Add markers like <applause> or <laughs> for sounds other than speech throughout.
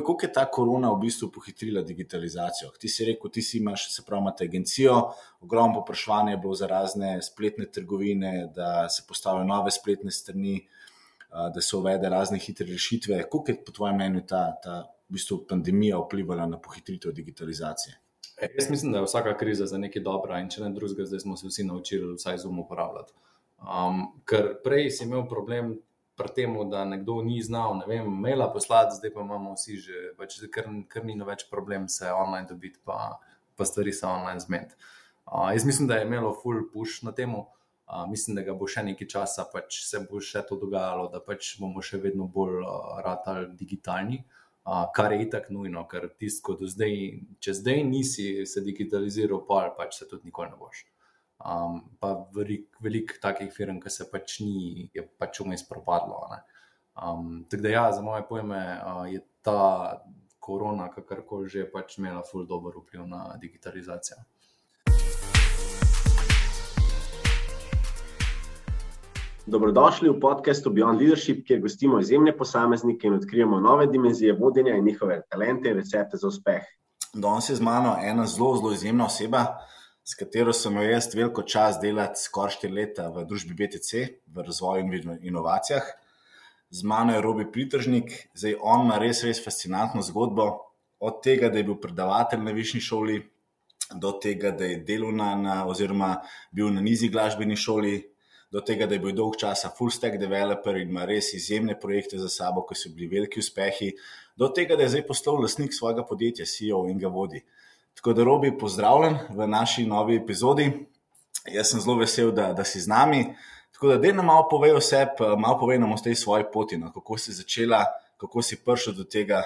povej, kako je ta korona v bistvu pohitrila digitalizacijo. Ti si rekel, ti si imaš, se pravi, imate agencijo, ogromno popraševanje je bilo za razne spletne trgovine, da se postavijo nove spletne strani, da se uvede razne hitre rešitve. Kako je po tvojem mnenju ta, ta v bistvu pandemija vplivala na pohitritev digitalizacije? E, jaz mislim, da je vsaka kriza za nekaj dobra in če ne drugega, zdaj smo se vsi naučili vsaj zum uporabljati. Um, ker prej si imel problem pri tem, da nekdo ni znal, ne vem, maila poslati, zdaj pa imamo vsi že, pač, ker, ker ni več problem se online dobiti, pa, pa stvari se online zmed. Uh, jaz mislim, da je imelo full push na tem. Uh, mislim, da ga bo še nekaj časa, pač se bo še to dogajalo, da pač bomo še vedno bolj uh, ratali digitalni. Uh, kar je itak nujno, ker tisto, do zdaj, če zdaj nisi se digitaliziral, pa pač se tudi nikoli ne boš. Um, pa veliko velik takih firm, ki se pač ni, je pač vmes propadlo. Um, tako da, ja, za moje pojme, uh, je ta korona, kakorkoli že, pač imela ful dobro vpliv na digitalizacijo. Dobrodošli v podkastu Beyond Leadership, kjer gostimo izjemne posameznike in odkrijemo nove dimenzije vodenja in njihove talente in recepte za uspeh. Danes je z mano ena zelo, zelo izjemna oseba, s katero sem jo jaz veliko čas delati, skoraj štiri leta v družbi BTC, v razvoju in inovacijah. Z mano je Robi Pritržnik, zdaj on ima res, res fascinantno zgodbo. Od tega, da je bil predavatelj na višji šoli, do tega, da je delal na, na oziroma bil na nizi glasbeni šoli, do tega, da je bil dolg časa full stack developer in ima res izjemne projekte za sabo, ki so bili veliki uspehi, do tega, da je zdaj postal lastnik svojega podjetja, CEO in ga vodi. Tako da, Robi, pozdravljen v naši novi epizodi. Jaz sem zelo vesel, da, da si z nami. Tako da, da nam malo povej vse, malo povej nam o tej svoji poti, no, kako si začela, kako si prišel do tega.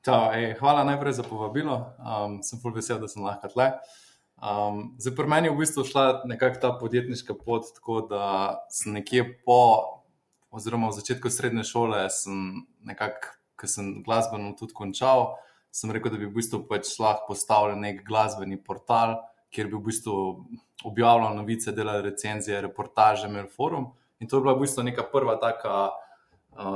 Ta, ej, hvala najprej za povabilo. Um, sem full vesel, da sem lahko tle. Um, zdaj, pri meni je v bistvu šla nekako ta podjetniška pot, tako da sem nekje po, oziroma v začetku srednje šole, sem nekako, ki sem glasbeno tudi končal, sem rekel, da bi v bistvu pač lahko postavil nek glasbeni portal, kjer bi v bistvu objavljal novice, delal recenzije, reportaže, imel forum. In to je bila v bistvu neka prva taka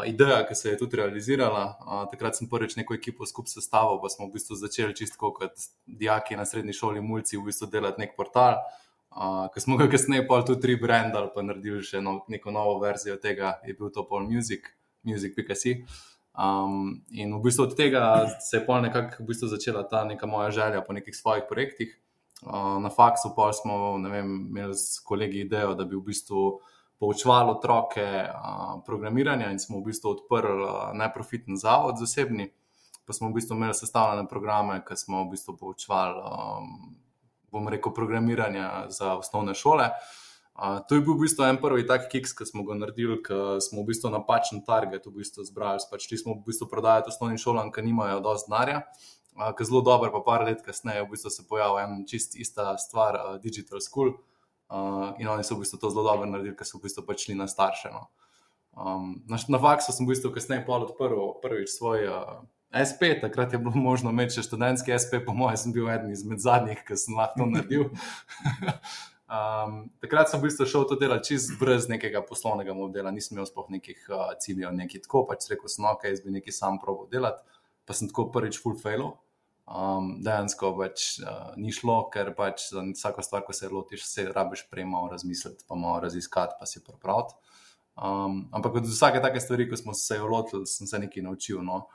ideja, ki se je tudi realizirala. Uh, takrat sem prvič neko ekipo skupaj sestavil, pa smo v bistvu začeli čisto kot dijaki na srednji šoli, mulci, v bistvu delati nek portal. Uh, Ko smo ga kasneje pa tudi tri brendali, pa naredili še no, neko novo verzijo tega, je bil to Paul Music, Music.com. Um, in v bistvu od tega se je pol nekako v bistvu začela ta neka moja želja po nekih svojih projektih. Uh, na faksu pa smo vem, imeli s kolegi idejo, da bi v bistvu poučevali otroke uh, programiranja in smo v bistvu odprli uh, neprofitni zavod zasebni. Pa smo v bistvu imeli sestavljene programe, ki smo v bistvu poučevali, um, bom rekel, programiranje za osnovne šole. Uh, to je bil v bistvu en prvi tak kiks, ki smo ga naredili, ker smo v bistvu napačen target v bistvu zbrali. Pač ti smo v bistvu prodajali osnovnim šolam, ki nimajo dovolj denarja. Uh, ker zelo dobro, pa par let kasneje, v bistvu se pojavlja ena čist ista stvar, uh, Digital School. Uh, in oni so v bistvu to zelo dobro naredili, ker so v bistvu pač šli na starše. No. Um, na na faksu sem v bistvu kasneje odprl prvič svoj uh, SP, takrat je bilo možno imeti še študentski SP, po mojem, sem bil eden izmed zadnjih, ki sem lahko to naredil. <laughs> um, takrat sem v bistvu šel to delati čist brez nekega poslovnega modela, nisem imel sploh nekih uh, ciljev, nekaj tako, pač rekel sem, ok, jaz bi nekaj sam proval delati, pa sem tako prvič full failov um, dejansko pač uh, ni šlo, ker pač za vsako stvar, ko se lotiš, se rabiš prej malo razmisliti, pa malo raziskati, pa si pripraviti. Um, ampak od vsake take stvari, ko smo se jo lotili, sem se nekaj naučil. No,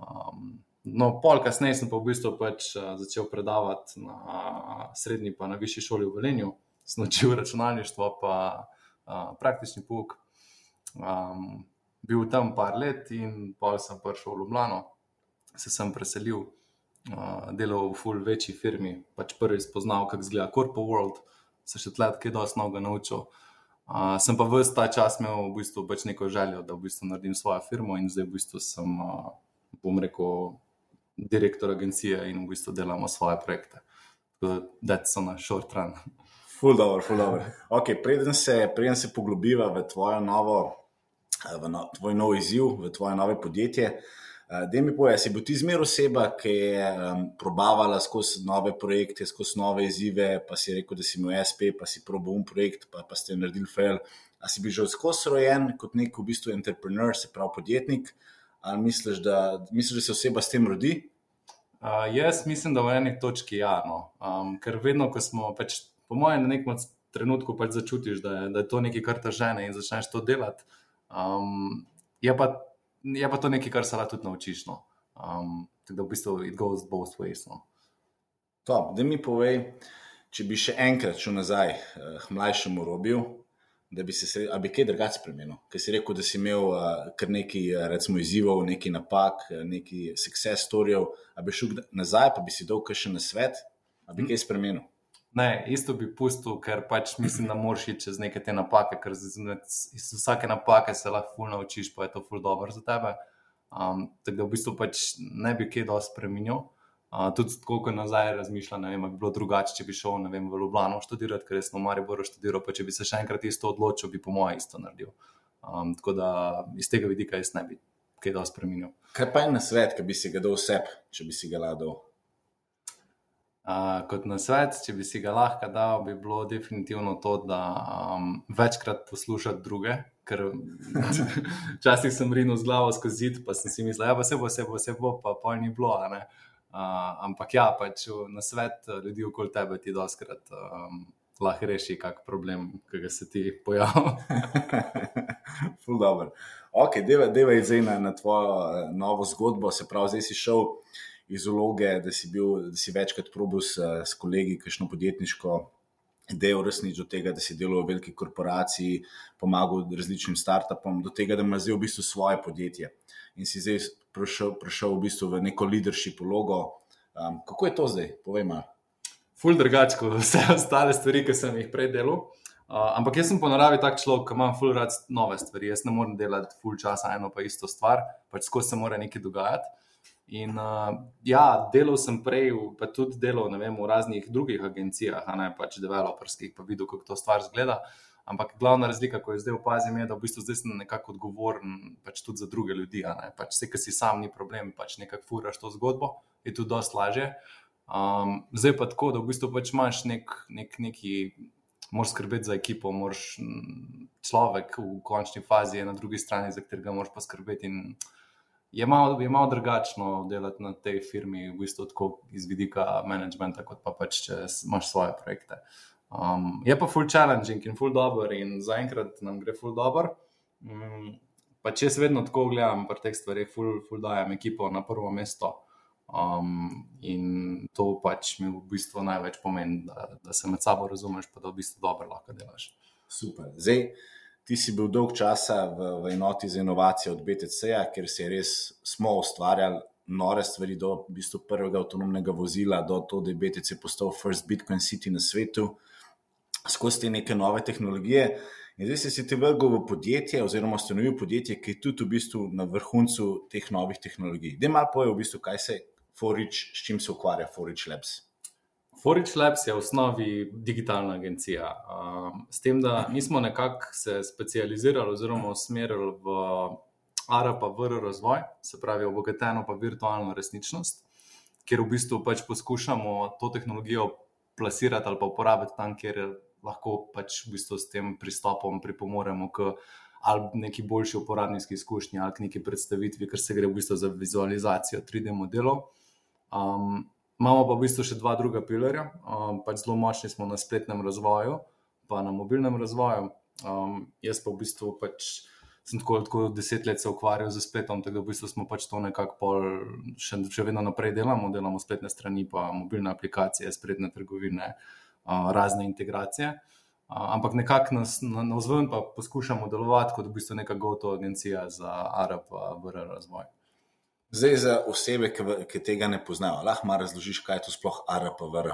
um, no pol kasneje sem pa v bistvu pač, uh, začel predavati na srednji, pa na višji šoli v Velenju, sem naučil računalništvo, pa uh, praktični pouk. Um, bil tam par let in pa sem prišel v Ljubljano, se sem preselil delal v full večji firmi, pač prvi spoznal, kako izgleda Corpo World, se še tleh kaj dosti novega naučil. Uh, sem pa vse ta čas imel v bistvu pač neko željo, da v bistvu naredim svojo firmo in zdaj v bistvu sem, uh, bom rekel, direktor agencije in v bistvu delamo svoje projekte. Da, so na short run. Ful dobro, ful dobro. Okay, preden, se, preden se poglobiva v tvojo novo, v no, tvoj nov izziv, v tvoje nove podjetje, Eh, da mi pojasni, si bo ti zmer oseba, ki je um, probavala skozi nove projekte, skozi nove izzive, pa si rekel, da si imel SP, pa si probo um projekt, pa, pa ste naredili fail. A si bil že skozi rojen kot nek v bistvu entrepreneur, se pravi podjetnik, ali misliš, da, misliš, da se oseba s tem rodi? Uh, jaz mislim, da v eni točki. Ja, no. um, ker vedno, ko smo, pač, po mojem, na nekem trenutku pač začutiš, da je, da je to nekaj, kar te žene in začneš to delati. Um, je, pa, je pa to nekaj, kar se lahko tudi naučiš. No. Um, tako da v bistvu it goes both ways. No. Top, da mi povej, če bi še enkrat šel nazaj k uh, mlajšemu robiju, da bi se ali bi kaj drugače spremenil. Ker si rekel, da si imel uh, kar nekaj uh, recimo, izzivov, nekaj napak, nekaj success storyjev, ali bi šel nazaj, pa bi si dal še na svet, ali bi kaj spremenil. Ne, isto bi pustil, ker pač mislim, da moraš iti čez neke te napake, ker iz, vsake napake se lahko fulno naučiš, pa je to fulno dobro za tebe. Um, tako da v bistvu pač ne bi kaj dosti spremenil. Uh, tudi koliko nazaj razmišljam, ne vem, bi bilo drugače, če bi šel vem, v Ljubljano študirati, ker sem v Mariboru študiral, pa če bi se še enkrat isto odločil, bi po mojem isto naredil. Um, tako da iz tega vidika jaz ne bi kaj dosti spremenil. Kaj pa je na svet, ki bi si ga dal vseb, če bi si ga ladil? Uh, kot na svet, če bi si ga lahko dal, bi bilo definitivno to, da um, večkrat poslušati druge. Ker <laughs> včasih sem rinil z glavo skozi zid, pa sem si mislil, da ja, se bo, se bo, se bo, pa pa ni bilo. Uh, ampak ja, pač na svet eh, ljudi okoli tebe ti doskrat um, lahko reši kak problem, ki ga se ti pojavi. <laughs> Ful dobro. Ok, deva, deva zdaj na, na tvojo uh, novo zgodbo, se pravi, zdaj si šel iz uloge, da si, bil, da si večkrat probil s, s kolegi, kakšno podjetniško idejo resnič do tega, da si delal v veliki korporaciji, pomagal različnim startupom, do tega, da imaš zdaj v bistvu svoje podjetje. In si zdaj prišel, prišel v bistvu v neko leadership vlogo. Um, kako je to zdaj? Povej malo. Ful drugače kot vse ostale stvari, ki sem jih prej delal. Uh, ampak jaz sem po naravi tak človek, ki ima ful rad nove stvari. Jaz ne morem delati ful časa eno pa isto stvar, pač skozi se mora nekaj dogajati. In uh, ja, delal sem prej, pa tudi delal vem, v raznih drugih agencijah, ne pač developerskih, pa videl, kako to stvar zgleda. Uh, Ampak glavna razlika, ko jo zdaj opazim, je, da v bistvu zdaj sem nekako odgovoren pač tudi za druge ljudi. Pač vse, kar si sam, ni problem, pač nekako furaš to zgodbo, je tudi dosti lažje. Um, zdaj pa tako, da v bistvu pač imaš nek, nek, neki, moraš skrbeti za ekipo, moraš človek v končni fazi je na drugi strani, za katerega moraš poskrbeti. Je malo, je malo drugačno delati na tej firmi, v bistvu tako iz vidika managementa, kot pa pač, če imaš svoje projekte. Um, je pa full challenging in full dobro, in zaenkrat nam gre full dobro. Um, pa če jaz vedno tako gledam, pa teh stvari, full, full dajem ekipo na prvo mesto. Um, in to pač mi v bistvu največ pomeni, da, da se med sabo razumeš, pa da v bistvu dobro lahko delaš. Super. Zdaj, ti si bil dolg časa v, v enoti za inovacije od BTC-ja, ker se res smo ustvarjali nore stvari, do v bistvu prvega avtonomnega vozila, do to, da je BTC postal first Bitcoin city na svetu skozi te neke nove tehnologije. In zdaj si ti vrgel v podjetje, oziroma ustanovil podjetje, ki je tudi v bistvu na vrhuncu teh novih tehnologij. Da malo poje, v bistvu, kaj se Forič, s čim se ukvarja Forič Labs. Forič Labs je v osnovi digitalna agencija. Um, s tem, da nismo nekako se specializirali oziroma usmerili v ARA pa VR razvoj, se pravi obogateno pa virtualno resničnost, kjer v bistvu pač poskušamo to tehnologijo plasirati ali pa uporabiti tam, kjer lahko pač v bistvu s tem pristopom pripomoremo k neki boljši uporabniški izkušnji ali k neki predstavitvi, ker se gre v bistvu za vizualizacijo 3D modelov. Um, imamo pa v bistvu še dva druga pilarja, um, pač zelo močni smo na spletnem razvoju, pa na mobilnem razvoju. Um, jaz pa v bistvu pač. Sem tako, tako deset let se ukvarjal z spletom, tako da v bistvu smo pač to nekako še, še vedno naprej delamo, delamo spletne strani, pa mobilne aplikacije, spletne trgovine, uh, razne integracije. Ampak nekako nas na vzven pa poskušamo delovati kot v bistvu neka gotova agencija za Arab in VR razvoj. Zdaj, za osebe, ki, ki tega ne poznajo, lahko malo razložiš, kaj je to sploh Arab in VR.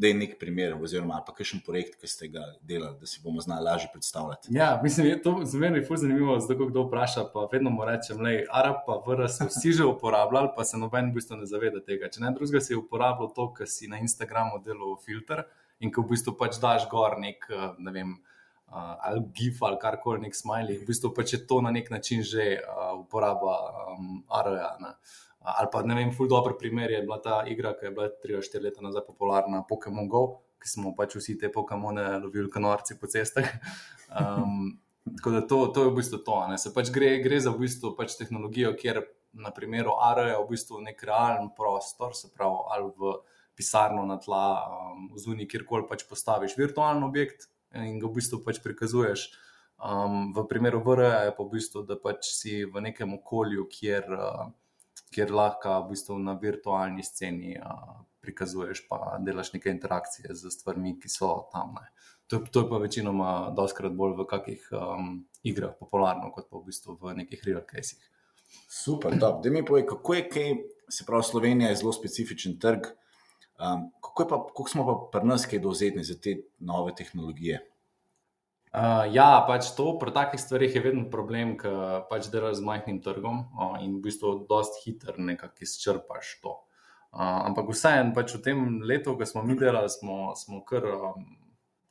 Da je nek primer, oziroma pa kakšen projekt, ki ste ga delali, da si bomo znali lažje predstavljati. Ja, mislim, je to za mene je zanimivo, zato kdo vpraša. Pa vedno mu rečem, je Arab in VR so vsi že uporabljali, pa se noben v bistvu ne zaveda tega. Če ne drugega si uporabljal to, kar si na Instagramu delal filter in ko v bistvu pač daš gor nek, eh, ne vem, uh, ali GIF ali karkoli, nek smiley, v bistvu pač je to na nek način že uh, uporaba um, ARA. Ali pa ne vem, ful dobr primer je bila ta igra, ki je bila 3-4 leta nazaj popularna, Pokémon Go, ki smo pač vsi te Pokémone lovili, kanorci po cestah. <laughs> Um, tako da to, to je v bistvu to. Se pač gre, gre za v bistvu pač tehnologijo, kjer na primeru ARA v bistvu nek realen prostor, se pravi, ali v pisarno na tla, um, v zunji, kjerkoli pač postaviš virtualen objekt in ga v bistvu pač prikazuješ. Um, v primeru VR je pa v bistvu, da pač si v nekem okolju, kjer, uh, kjer lahko v bistvu na virtualni sceni uh, prikazuješ, pa delaš neke interakcije z stvarmi, ki so tam. Ne. To, to je pa večinoma, doskrat bolj v kakih um, igrah popularno, kot pa v bistvu v nekih real cases. Super, da mi povej, kako je kaj, se pravi, Slovenija je zelo specifičen trg. Um, kako, pa, kako smo pa pri nas kaj dovzetni za te nove tehnologije? Uh, ja, pač to pri takih stvarih je vedno problem, ker pač delaš z majhnim trgom uh, in v bistvu dosti hitro nekako izčrpaš to. Uh, ampak vseeno, pač v tem letu, ko smo mi delali, smo, smo kar, um,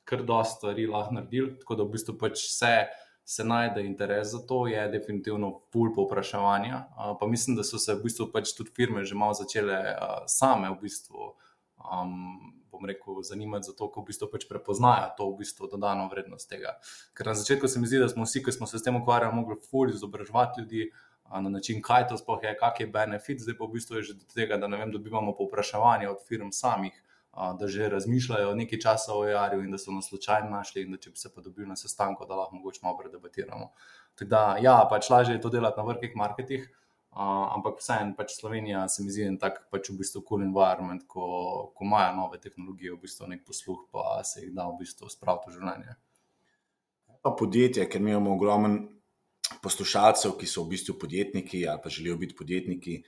kar dosta stvari lahko naredili, tako da v bistvu pač vse se najde interes za to, je definitivno pul povpraševanja. Uh, pa mislim, da so se v bistvu pač tudi firme že malo začele uh, same v bistvu um, bom rekel, zanimati za to, ko v bistvu pač prepoznajo to v bistvu dodano vrednost tega. Ker na začetku se mi zdi, da smo vsi, ki smo se s tem ukvarjali, mogli fully izobraževati ljudi. Na način, kaj to sploh je, kak je benefit, zdaj pa v bistvu je že do tega, da ne vem, dobivamo povpraševanje od firm samih, da že razmišljajo nekaj časa o AR-ju in da so nas slučajno našli, in da če bi se pa dobili na sestanku, da lahko mogoče malo predebatiramo. Tako da, ja, pač lažje je to delati na vrhih marketih, Uh, ampak vseeno, pač Slovenija se mi zdi en tak pač v bistvu cool environment, ko, ko imajo nove tehnologije, v bistvu nek posluh, pa se jih da v bistvu spraviti v življenje. Pa podjetje, ker imamo ogromen poslušalcev, ki so v bistvu podjetniki ali pa želijo biti podjetniki.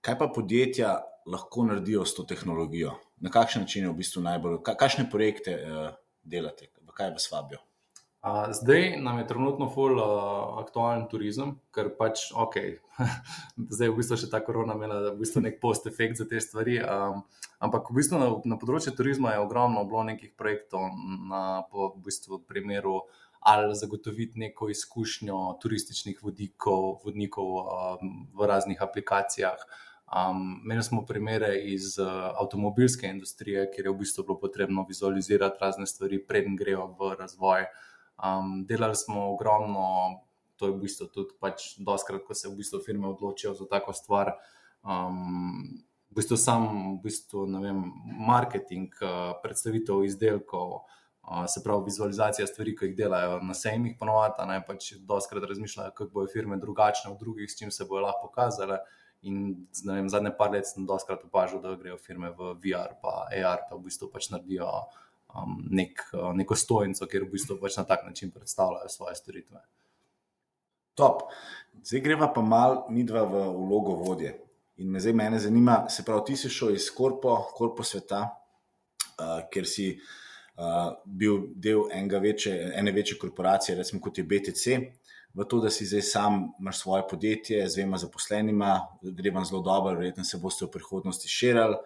Kaj pa podjetja lahko naredijo s to tehnologijo? Na kakšen način je v bistvu najbolj, kakšne projekte uh, delate, v kaj vas vabijo? Zdaj nam je trenutno full uh, aktualen turizem, ker pač ok, <laughs> zdaj je v bistvu še ta korona imela v bistvu nek post-efekt za te stvari. Um, ampak v bistvu na, na področju turizma je ogromno bilo nekih projektov na po, v bistvu primeru ali zagotoviti neko izkušnjo turističnih vodikov, vodnikov um, v raznih aplikacijah. Um, imeli smo primere iz uh, avtomobilske industrije, kjer je v bistvu bilo potrebno vizualizirati razne stvari, preden grejo v razvoj. Um, delali smo ogromno, to je v bistvu tudi pač doskrat, ko se v bistvu firme odločijo za tako stvar. Um, v bistvu sam, v bistvu, ne vem, marketing, uh, predstavitev izdelkov, uh, se pravi vizualizacija stvari, ki jih delajo na sejmih, ponovadi, ne pač doskrat razmišljajo, kako bojo firme drugačne od drugih, s čim se bojo lahko pokazale. In vem, zadnje par let sem doskrat opažal, da grejo firme v VR, pa AR, pa v bistvu pač naredijo um, nek, uh, neko stojnico, kjer v bistvu pač na tak način predstavljajo svoje storitve. Top. Zdaj greva pa mal mi dva v vlogo vodje. In me zdaj mene zanima, se pravi, ti si šel iz korpo, korpo sveta, uh, ker si uh, bil del večje, ene večje korporacije, recimo kot je BTC, v to, da si zdaj sam imaš svoje podjetje z dvema zaposlenima, gre vam zelo dobro, verjetno se boste v prihodnosti širili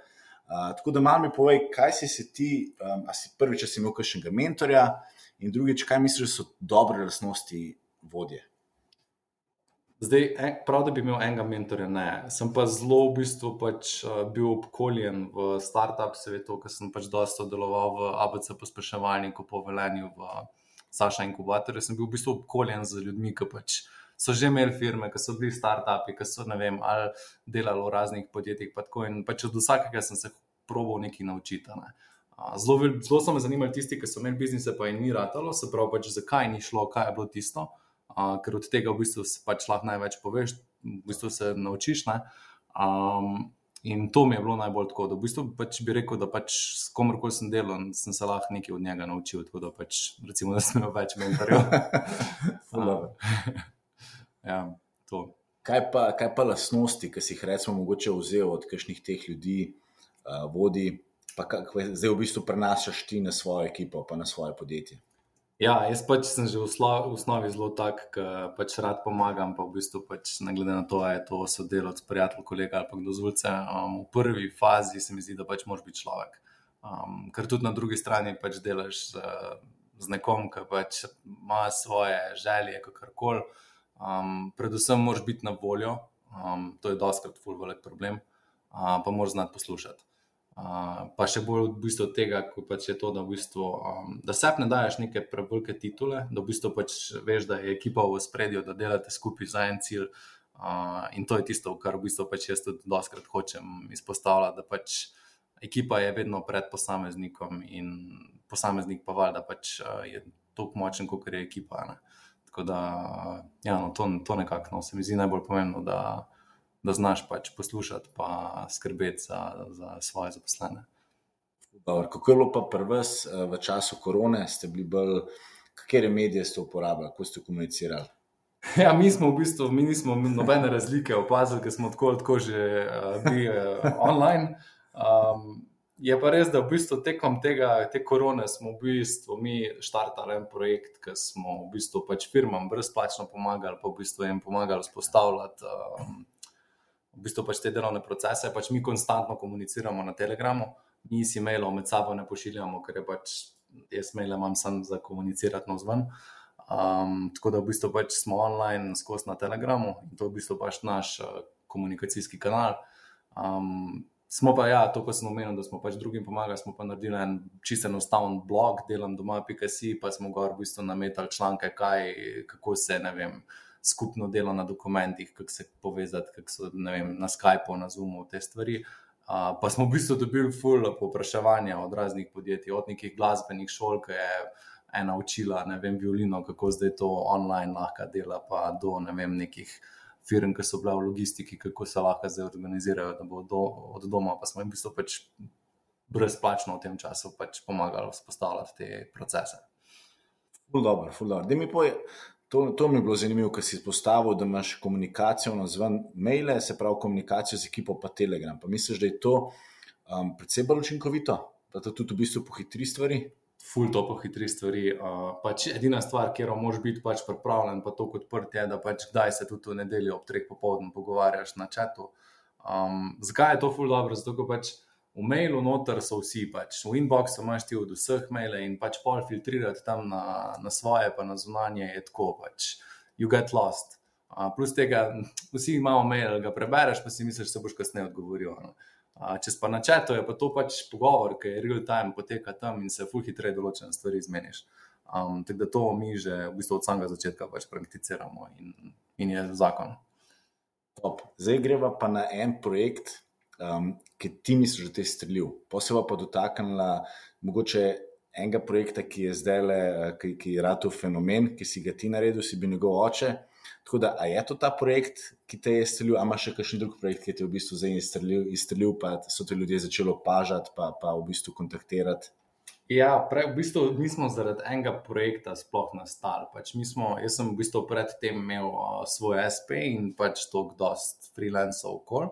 tako da malo mi povej, kaj si, si ti, um, a si prvič, če si imel kakšnega mentorja, in drugič, kaj misliš, da so dobre lastnosti vodje. Zdaj, prav, da bi imel enega mentorja, ne. Sem pa zelo v bistvu pač, uh, bil obkoljen v startup svetu, ker sem pač dosta deloval v ABC pospeševalniku po velenju v Saša inkubatorju. Sem bil v bistvu obkoljen z ljudmi, ki pač so že imeli firme, ki so bili startupi, ki so vem, delali v raznih podjetjih. Pa in pač od vsakega sem se proval nekaj naučiti. Ne. Zelo, zelo so me zanimali tisti, ki so imeli biznise, pa jim ni ratalo, se pravi, pač, zakaj ni šlo, kaj je bilo tisto, a, ker od tega v bistvu se pač lahko največ poveš, v bistvu se naučiš. Um, in to mi je bilo najbolj tako, da v bistvu pač bi rekel, da pač s komorkoli sem delal, sem se lahko nekaj od njega naučil. Tako da pač, recimo, da sem imel več mentorjev. <laughs> <laughs> Ja, kaj, pa, kaj pa lastnosti, ki si jih recimo mogoče vzel od kakšnih teh ljudi, uh, vodi, pa kaj zdaj v bistvu prenašaš ti na svojo ekipo, pa na svoje podjetje? Ja, jaz pač sem že v, v osnovi zelo tak, da pač rad pomagam, pa v bistvu pač ne glede na to, ali je to sodelovec, prijatelj, kolega ali pa kdo zvulce. Um, v prvi fazi se mi zdi, da pač moraš biti človek. Um, ker tudi na drugi strani pač delaš z, z nekom, ki pač ima svoje želje, kakorkoli. Um, predvsem moraš biti na voljo, um, to je doskrat ful velik problem, uh, pa moraš znati poslušati. Uh, pa še bolj v bistvu tega, ko pač je to, da, v bistvu, um, da se ne daješ neke prevelike titule, da v bistvu pač veš, da je ekipa v spredju, da delate skupaj za en cilj. Uh, in to je tisto, kar v bistvu pač jaz tudi doskrat hočem izpostavljati, da pač ekipa je vedno pred posameznikom in posameznik pa valjda pač uh, je tako močen, kot je ekipa. Ne? Tako da ja, no, to, to nekako no, se mi zdi najbolj pomembno, da, da znaš pač poslušati in skrbeti za, za svoje zaposlene. Dobar, kako je bilo pa prvi v času korone, ste bili bolj, katere medije ste uporabljali, kako ste komunicirali? <laughs> Ja, mi smo v bistvu, mi nismo nobene razlike opazili, ker smo tako, tako že uh, bili uh, online. Um, je pa res, da v bistvu tekom tega, te korone smo v bistvu mi štartali en projekt, ki smo v bistvu pač firmam brezplačno pomagali, pa v bistvu jim pomagali vzpostavljati um, v bistvu pač te delovne procese. Pač mi konstantno komuniciramo na Telegramu, mi si mailov med sabo ne pošiljamo, ker je pač jaz maile imam samo za komunicirati na zven. Um, tako da v bistvu pač smo online skozi na Telegramu in to je v bistvu pač naš uh, komunikacijski kanal. Um, smo pa, ja, to, ko sem omenil, da smo pač drugim pomagali, smo pa naredili en čisto enostaven blog, delam doma.si, pa smo gor v bistvu nametali članke, kaj, kako se, ne vem, skupno delo na dokumentih, kako se povezati, kako so, vem, na Skypeu, na Zoomu, te stvari. Uh, pa smo v bistvu dobili full povpraševanja od raznih podjetij, od nekih glasbenih šol, ki je ena učila, ne vem, violino, kako zdaj to online lahko dela, pa do ne vem, nekih firm, ki so bile v logistiki, kako se lahko zdaj organizirajo, da bo do, od doma, pa smo jim v bistvu pač brezplačno v tem času pač pomagali vzpostavljati te procese. Ful dobro, ful dobro. Poj, to, to mi je bilo zanimivo, ker si izpostavil, da imaš komunikacijo na zven maile, se pravi komunikacijo z ekipo pa Telegram. Pa misliš, da je to um, predvsej bolj učinkovito, da to tudi v bistvu pohitri stvari? Ful to pohitri stvari. Uh, pač edina stvar, kjer moraš biti pač pripravljen, pa to kot prti, je, da pač kdaj se tudi v nedeljo ob treh popoldne pogovarjaš na čatu. Um, zakaj je to ful dobro? Zato, ker pač v mailu noter so vsi, pač v inboxu imaš ti od vseh mailov in pač pol filtrirati tam na, na svoje, pa na zunanje je tako, pač you get lost. Uh, plus tega, vsi imamo mail, ga prebereš, pa si misliš, da boš kasneje odgovoril. No? Če pa na četu je pa to pač pogovor, ki je real time, poteka tam in se fulh hitreje določene stvari zmeniš. Um, tako da to mi že v bistvu od samega začetka pač prakticiramo in, in je zakon. Top. Zdaj greva pa na en projekt, um, ki ti misliš, da te je streljil. Posebej pa dotaknila mogoče enega projekta, ki je zdaj le, ki, ki je rado fenomen, ki si ga ti naredil, si bil njegov oče. Tako da, je to ta projekt, ki te je streljil, ali imaš še kakšen drug projekt, ki te je v bistvu zdaj izstrelil, pa so te ljudje začeli opažati, pa, pa v bistvu kontaktirati? Ja, prej, v bistvu nismo zaradi enega projekta sploh nastali. Pač smo, jaz sem v bistvu predtem imel uh, svoj SP in pač toliko dost freelancov okol.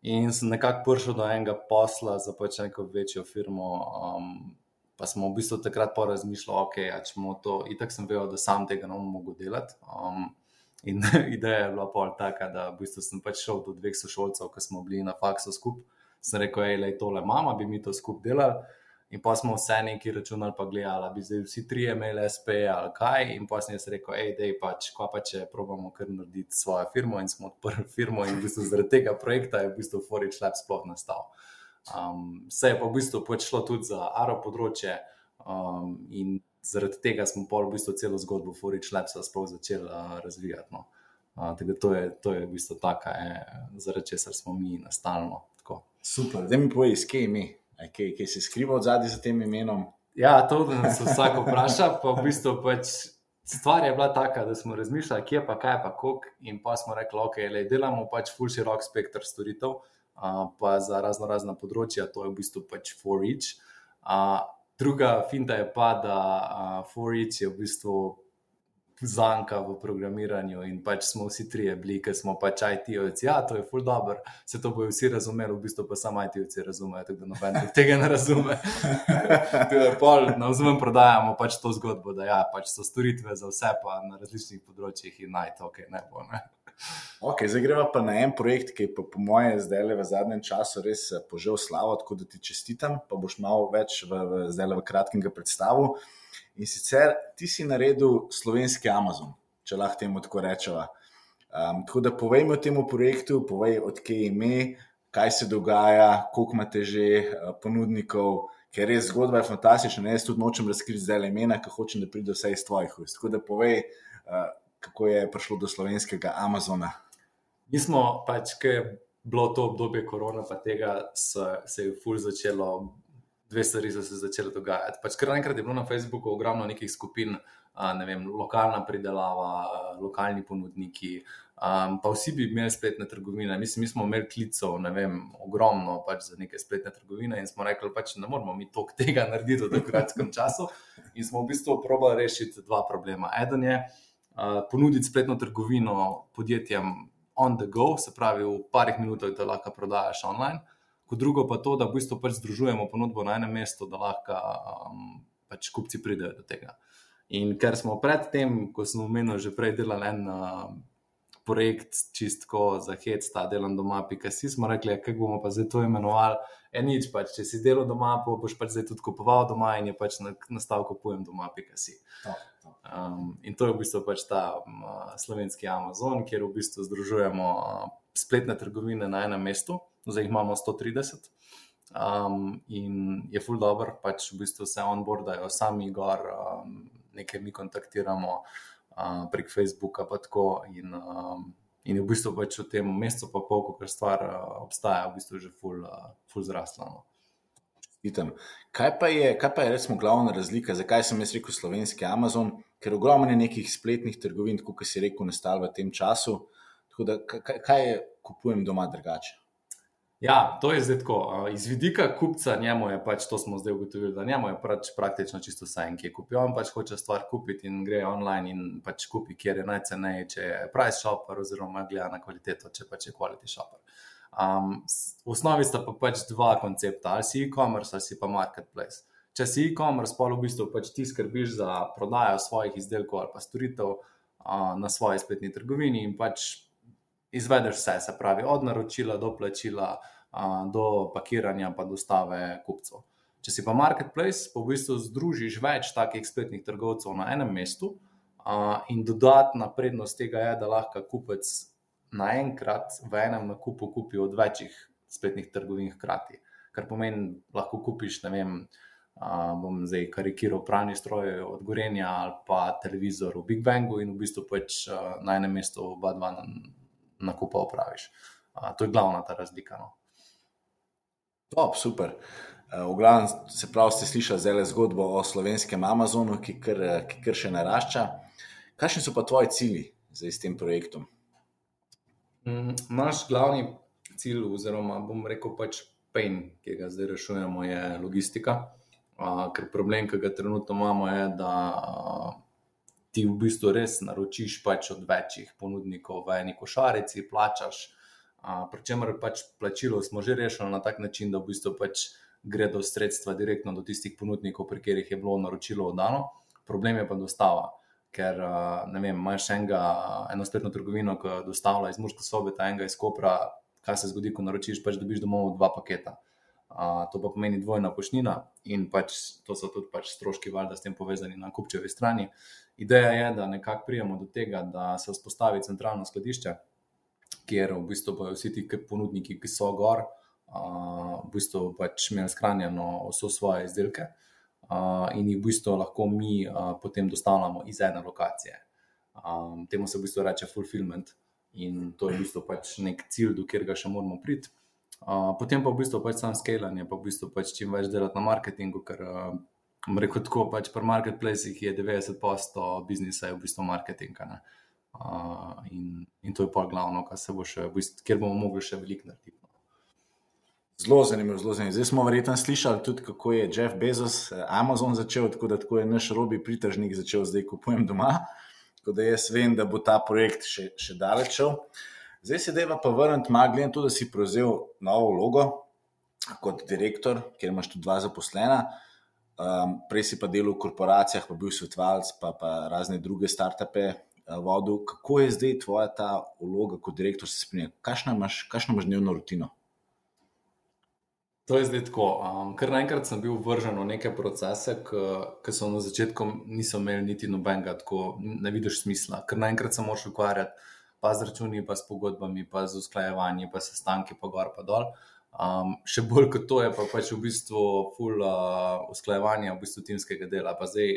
In sem nekako prišel do enega posla za pač neko večjo firmo. Um, pa smo v bistvu takrat porazmišljali, ok, ja, če bomo to, itak sem vedel, da sam tega ne bom mogel delati. Um, In <laughs> ideja je bila pol taka, da v bistvu sem pač šel do dveh sošolcev, ki smo bili na faksu skupaj. Sem rekel, hej, le tole mama, bi mi to skupaj delali. In pa smo vse neki računali, pa gledali, bi zdaj vsi trije imeli SP ali kaj. In pa sem jaz rekel, hej, dej pač, ko pa če probamo kar narediti svojo firmo in smo odprli <laughs> firmo. In v bistvu zaradi tega projekta je v bistvu Forage Lab sploh nastal. Um, vse je pa v bistvu pač šlo tudi za aro področje. Um, in zaradi tega smo pol v bistvu celo zgodbo Furič Labsa sploh začeli uh, razvijati. No. Uh, to, je, to je v bistvu taka, je, zaradi česar smo mi nastalno. Tako. Super, da mi povej, kje je ime, kaj, kaj se skriva od zadnji za tem imenom. Ja, to nas vsak vpraša, pa v bistvu pač. Stvar je bila taka, da smo razmišljali, kje pa kaj, pa kako, in pa smo rekli, ok, le, delamo pač full širok spektr storitev, uh, pa za razno razna področja, to je v bistvu pač for each. Uh, Druga finta je pa, da uh, Forič je v bistvu zanka v programiranju in pač smo vsi trije bili, ker smo pač IT-ovci. Ja, to je full dobro, se to bojo vsi razumeli, v bistvu pa samo IT-ovci razumejo, tako da noben tega ne razume. <laughs> to je pol, na vzven prodajamo pač to zgodbo, da ja, pač so storitve za vse pa na različnih področjih in naj to, ok, ne bo. Ne? Okay, zdaj gremo pa na en projekt, ki je po, po mojem zdaj le v zadnjem času res eh, požel slavo, tako da ti čestitam, pa boš malo več v, v, zdaj le v kratkem predstavil. In sicer ti si naredil slovenski Amazon, če lahko temu tako rečemo. Um, tako da povej mi o tem projektu, povej odkje je ime, kaj se dogaja, koliko imate že uh, ponudnikov. Ker res zgodba je fantastična, jaz tudi nočem razkriti zdaj imena, ker hočem, da pride vse iz tvojih ust. Tako da povej, uh, kako je prišlo do slovenskega Amazona. Mi smo pač, ki je bilo to obdobje korona, pa tega se, se je ful začelo, dve stvari so se začele dogajati. Pač kar naenkrat je bilo na Facebooku ogromno nekih skupin, ne vem, lokalna pridelava, lokalni ponudniki. Um, pa vsi bi imeli spletne trgovine. Mislim, mi smo imeli klicov, ne vem, ogromno pač za neke spletne trgovine in smo rekli, pač ne moramo mi toliko tega narediti v tako kratkem času. In smo v bistvu probali rešiti dva problema. Eden je uh, ponuditi spletno trgovino podjetjem on the go, se pravi v parih minutah, da lahko prodajaš online. Kot drugo pa to, da v bistvu pač združujemo ponudbo na enem mestu, da lahko um, pač kupci pridejo do tega. In ker smo predtem, ko smo omenili, že prej delali en uh, projekt čistko za hec, ta delam doma, pika si smo rekli, ja, kako bomo pa zdaj to imenovali. Enič, pač, če si delal doma, pa boš pač zdaj tudi kupoval doma in je pač nastal kupujem doma, pika si. Um, in to je v bistvu pač ta um, slovenski Amazon, kjer v bistvu združujemo uh, spletne trgovine na enem mestu, zdaj jih imamo 130. Um, in je full dobro, pač v bistvu se onboardajo sami gor, um, nekaj mi kontaktiramo uh, prek Facebooka. In, um, in je v bistvu pač v tem mesecu, pa pol, ko stvar uh, obstaja, v bistvu že ful, uh, ful zrasla. No. Kaj pa, je, kaj pa je, recimo, glavna razlika, zakaj sem jaz rekel slovenski Amazon? Ker ogromno je nekih spletnih trgovin, kot si rekel, nastalo v tem času. Da, kaj, kaj je, kupujem doma drugače? Ja, to je zdaj tako. Iz vidika kupca, njemu je pač to smo zdaj ugotovili, da njemu je pač praktično čisto vse, ki je kupil. On pač hoče stvar kupiti in gre online in pač kupi, kjer je najceneje, če je price shopper oziroma gleda na kvaliteto, če pač je quality shopper. Um, v osnovi sta pa pač dva koncepta, ali si e-commerce ali si pa marketplace. Če si e-commerce, pa v bistvu pač ti skrbiš za prodajo svojih izdelkov ali pa storitev uh, na svoji spletni trgovini in pač izvedeš vse, se pravi, od naročila do plačila, do pakiranja, pa dostave kupcev. Če si pa marketplace, pa v bistvu združiš več takih spletnih trgovcev na enem mestu, in dodatna prednost tega je, da lahko kupec naenkrat v enem nakupu kupi od večjih spletnih trgovin hkrati. Kar pomeni, lahko kupiš, ne vem. Uh, bom zdaj karikiral pranje stroje od Gorenja ali pa televizor v Big Bangu, in v bistvu pač uh, na enem mestu oba dva nakupa opraviš. Uh, to je glavna ta razlika. No. Top, super. V glavnem, se pravi, ste slišali zelo zgodbo o slovenskem Amazonu, ki kar, ki kar še narašča. Kakšni so pa tvoji cilji za tem projektom? Mm, naš glavni cilj, oziroma bom rekel, pač pain, ki ga zdaj rešujemo, je logistika. Ker problem, ki ga trenutno imamo, je, da ti v bistvu res naročiš pač od večjih ponudnikov v eni košarici, plačaš. Pričemer pač plačilo smo že rešili na tak način, da v bistvu pač gredo sredstva direktno do tistih ponudnikov, pri katerih je bilo naročilo oddano. Problem je pa dostava, ker vem, imaš enega, eno spletno trgovino, ki dostavlja iz Murske sobe, ta enega iz Kopra, kaj se zgodi, ko naročiš, pač dobiš domov dva paketa. Uh, to pa pomeni dvojna pošnina, in pač to so tudi pač stroški, valjda, s tem povezani na kupčevi strani. Ideja je, da nekako prijemo do tega, da se vzpostavi centralno skladišče, kjer v bistvu bodo vsi ti ponudniki, ki so gor, uh, v bistvu pač imeli skranjeno vse svoje izdelke uh, in jih v bistvu lahko mi uh, potem dostavljamo iz ene lokacije. Um, temu se v bistvu reče fulfillment in to je v bistvu pač nek cilj, do katerega še moramo priti. Uh, potem pa v bistvu pač sam skalanje, pa v bistvu pač čim več delati na marketingu, ker uh, rekel tako, pač pri marketplacih je 90% biznisa je v bistvu marketing. Uh, in, in to je pa glavno, kar se bo še, v bistvu, kjer bomo mogli še veliko narediti. No. Zelo zanimivo, zelo zanimivo. Zdaj smo verjetno slišali tudi, kako je Jeff Bezos eh, Amazon začel, tako da tako je naš robi pritožnik začel zdaj kupujem doma. Tako da jaz vem, da bo ta projekt še, še daleč šel. Zdaj se deva pa vrniti, glede na to, da si prevzel novo vlogo kot direktor, kjer imaš tudi dva zaposlena. Um, prej si pa delal v korporacijah, pa bil svetovalec, pa, pa razne druge startupe uh, vodil. Kako je zdaj tvoja ta vloga kot direktor se spremenila? Kakšno imaš, imaš dnevno rutino? To je zdaj tako. Um, ker naenkrat sem bil vržen v neke procese, ki so na začetku niso imeli niti nobenega, tako ne vidiš smisla. Ker naenkrat se moraš ukvarjati pa z računi, pa s pogodbami, pa z usklajevanji, pa s stanki, pa gor, pa dol. Um, še bolj kot to je pa pač v bistvu full uh, usklajevanja v bistvu timskega dela. Pa zdaj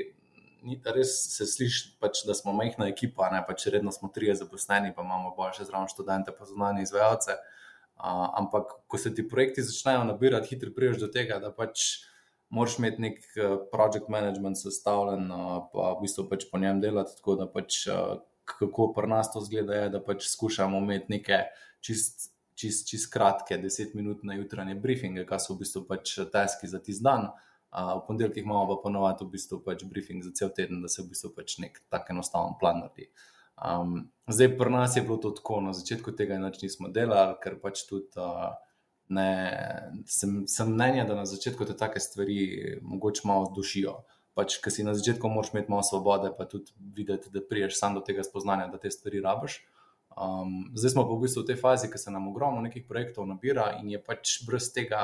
res se sliši, pač, da smo majhna ekipa, ne pač redno smo trije zaposleni, pa imamo bolj še zraven študente, pa zunanje izvajalce. Uh, ampak, ko se ti projekti začnejo nabirati, hitro priješ do tega, da pač moraš imeti nek uh, project management sestavljen, uh, pa v bistvu pač po njem delati. Tako da pač, uh, kako pri nas to zgleda, je, da pač skušamo imeti neke čist, čist, čist kratke, desetminutne jutranje briefinge, kaj so v bistvu pač teski za tisti dan. Uh, v ponedeljkih imamo pa ponovadi v bistvu pač briefing za cel teden, da se v bistvu pač nek tak enostaven plan naredi. Um, zdaj, pri nas je bilo to tako, na začetku tega enoč nismo delali, ker pač tudi uh, ne, sem, sem mnenja, da na začetku te take stvari mogoče malo dušijo. Pač, ker si na začetku moraš imeti malo svobode, pa tudi videti, da priješ sam do tega spoznanja, da te stvari rabiš. Um, zdaj smo pa v bistvu v tej fazi, ki se nam ogromno nekih projektov nabira in je pač brez tega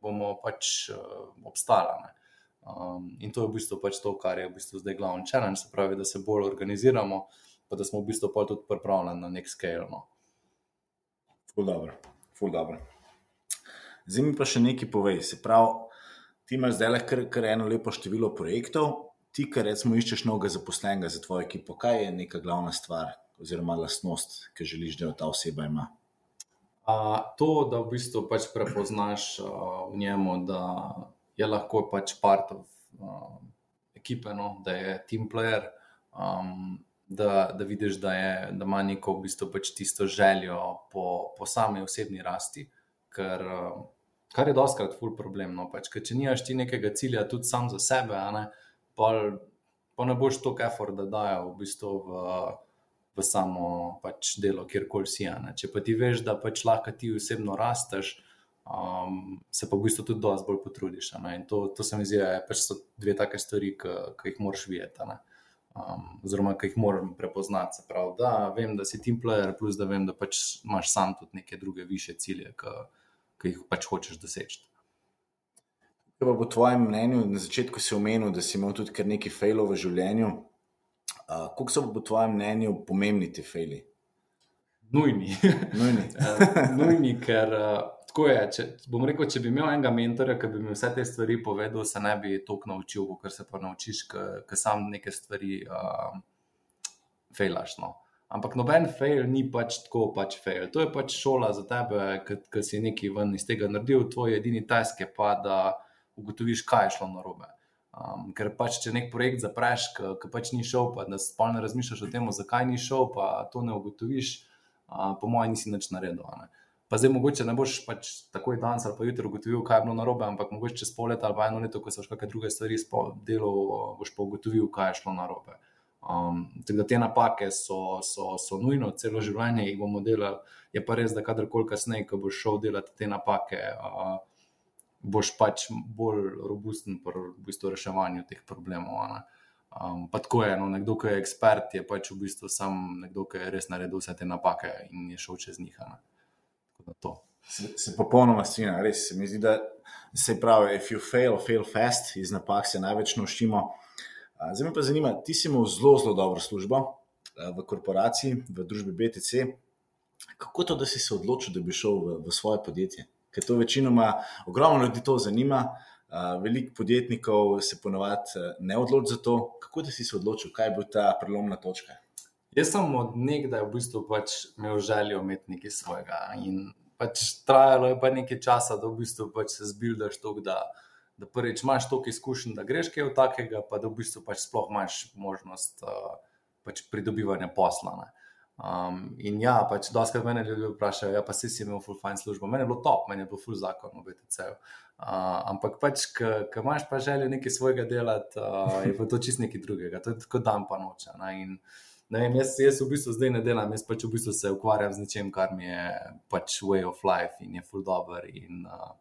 bomo pač uh, obstali. Um, in to je v bistvu pač to, kar je v bistvu zdaj glavni challenge, se pravi, da se bolj organiziramo, pa da smo v bistvu pa tudi pripravljeni na nek scale. No. Ful dobro, ful dobro. Zdaj mi pa še nekaj povej. Se pravi, ti imaš zdaj le kar, eno lepo število projektov, ti, kar recimo iščeš novega zaposlenega za tvojo ekipo, kaj je neka glavna stvar oziroma lastnost, ki želiš, da jo ta oseba ima? to, da v bistvu pač prepoznaš uh, v njemu, da je lahko pač part of uh, ekipe, no? da je team player, um, da, da vidiš, da, je, da ima neko v bistvu pač tisto željo po, po sami osebni rasti. Ker, uh, kar je doskrat ful problem. No? Pač, če nimaš ti nekega cilja, tudi sam za sebe, ne? pa, pa ne boš to kefort, da dajo v bistvu. V, v samo pač delo, kjerkoli si. Ne. Če pa ti veš, da pač lahko ti osebno rasteš, um, se pa v bistvu tudi dosti bolj potrudiš. In to, to se mi zdi, da pač so dve take stvari, ki jih moraš videti. Um, oziroma, ki jih moram prepoznati. Pravi, da vem, da si team player, plus da vem, da pač imaš sam tudi neke druge više cilje, ki jih pač hočeš doseči. Kaj pa po tvojem mnenju, na začetku si omenil, da si imel tudi kar nekaj failov v življenju, Kako so po tvojem mnenju pomembni ti fejli? Nujni. <laughs> Nujni. <laughs> uh, nujni, ker uh, tako je. Če, bom rekel, če bi imel enega mentora, ki bi mi vse te stvari povedal, se ne bi toliko naučil, kot se pa naučiš, ker sam neke stvari uh, fejlaš. No. Ampak noben fail ni pač tako, pač fail. To je pač šola za tebe, ki si nekaj ven iz tega naredil, tvoj edini task je pa, da ugotoviš, kaj je šlo na robe. Um, ker pač, če nek projekt zapreš, ki pač ni šel, pa da spolno razmišljaš o tem, zakaj ni šel, pa to ne ugotoviš, uh, po mojem, nisi nič naredil. Ne? Pa zdaj, mogoče ne boš pač takoj danes ali pa jutri ugotovil, kaj je bilo narobe, ampak mogoče čez pol leta ali pa eno leto, ko so še kakšne druge stvari delal, boš pa ugotovil, kaj je šlo narobe. Um, tako da te napake so, so, so nujno, celo življenje jih bomo delali. Je pa res, da kadarkoli kasneje, ko boš šel delati te napake. Uh, boš pač bolj robusten pri v bistvu reševanju teh problemov. Um, pa tako je, no, nekdo, ki je ekspert, je pač v bistvu sam nekdo, ki je res naredil vse te napake in je šel čez njih. Se, se popolnoma strinjam, res se mi zdi, da se pravi, if you fail, fail fast, iz napak se največ noščimo. Zdaj me pa zanima, ti si imel zelo, zelo dobro službo v korporaciji, v družbi BTC. Kako to, da si se odločil, da bi šel v, v svoje podjetje? ker to večinoma ogromno ljudi to zanima. Veliko podjetnikov se ponovadi ne odloči za to. Kako da si se odločil, kaj bo ta prelomna točka? Jaz sem od nekdaj v bistvu pač imel željo imeti nekaj svojega. In pač trajalo je pa nekaj časa, da v bistvu pač se zbildaš to, da, da prvič imaš toliko izkušenj, da greš kaj takega, pa da v bistvu pač sploh imaš možnost uh, pač pridobivanja posla. Ne. Um, in ja, pač doskrat me ljudje vprašajo, ja, pa si si imel full fine službo. Meni je bilo top, meni je bilo full zakon v BTC-ju. Uh, ampak pač, ko imaš pa željo nekaj svojega delati, uh, je pa to čist nekaj drugega, to je tako dan pa noč. In ne vem, jaz, jaz v bistvu zdaj ne delam, jaz pač v bistvu se ukvarjam z nečem, kar mi je pač way of life in je full dobro. In uh,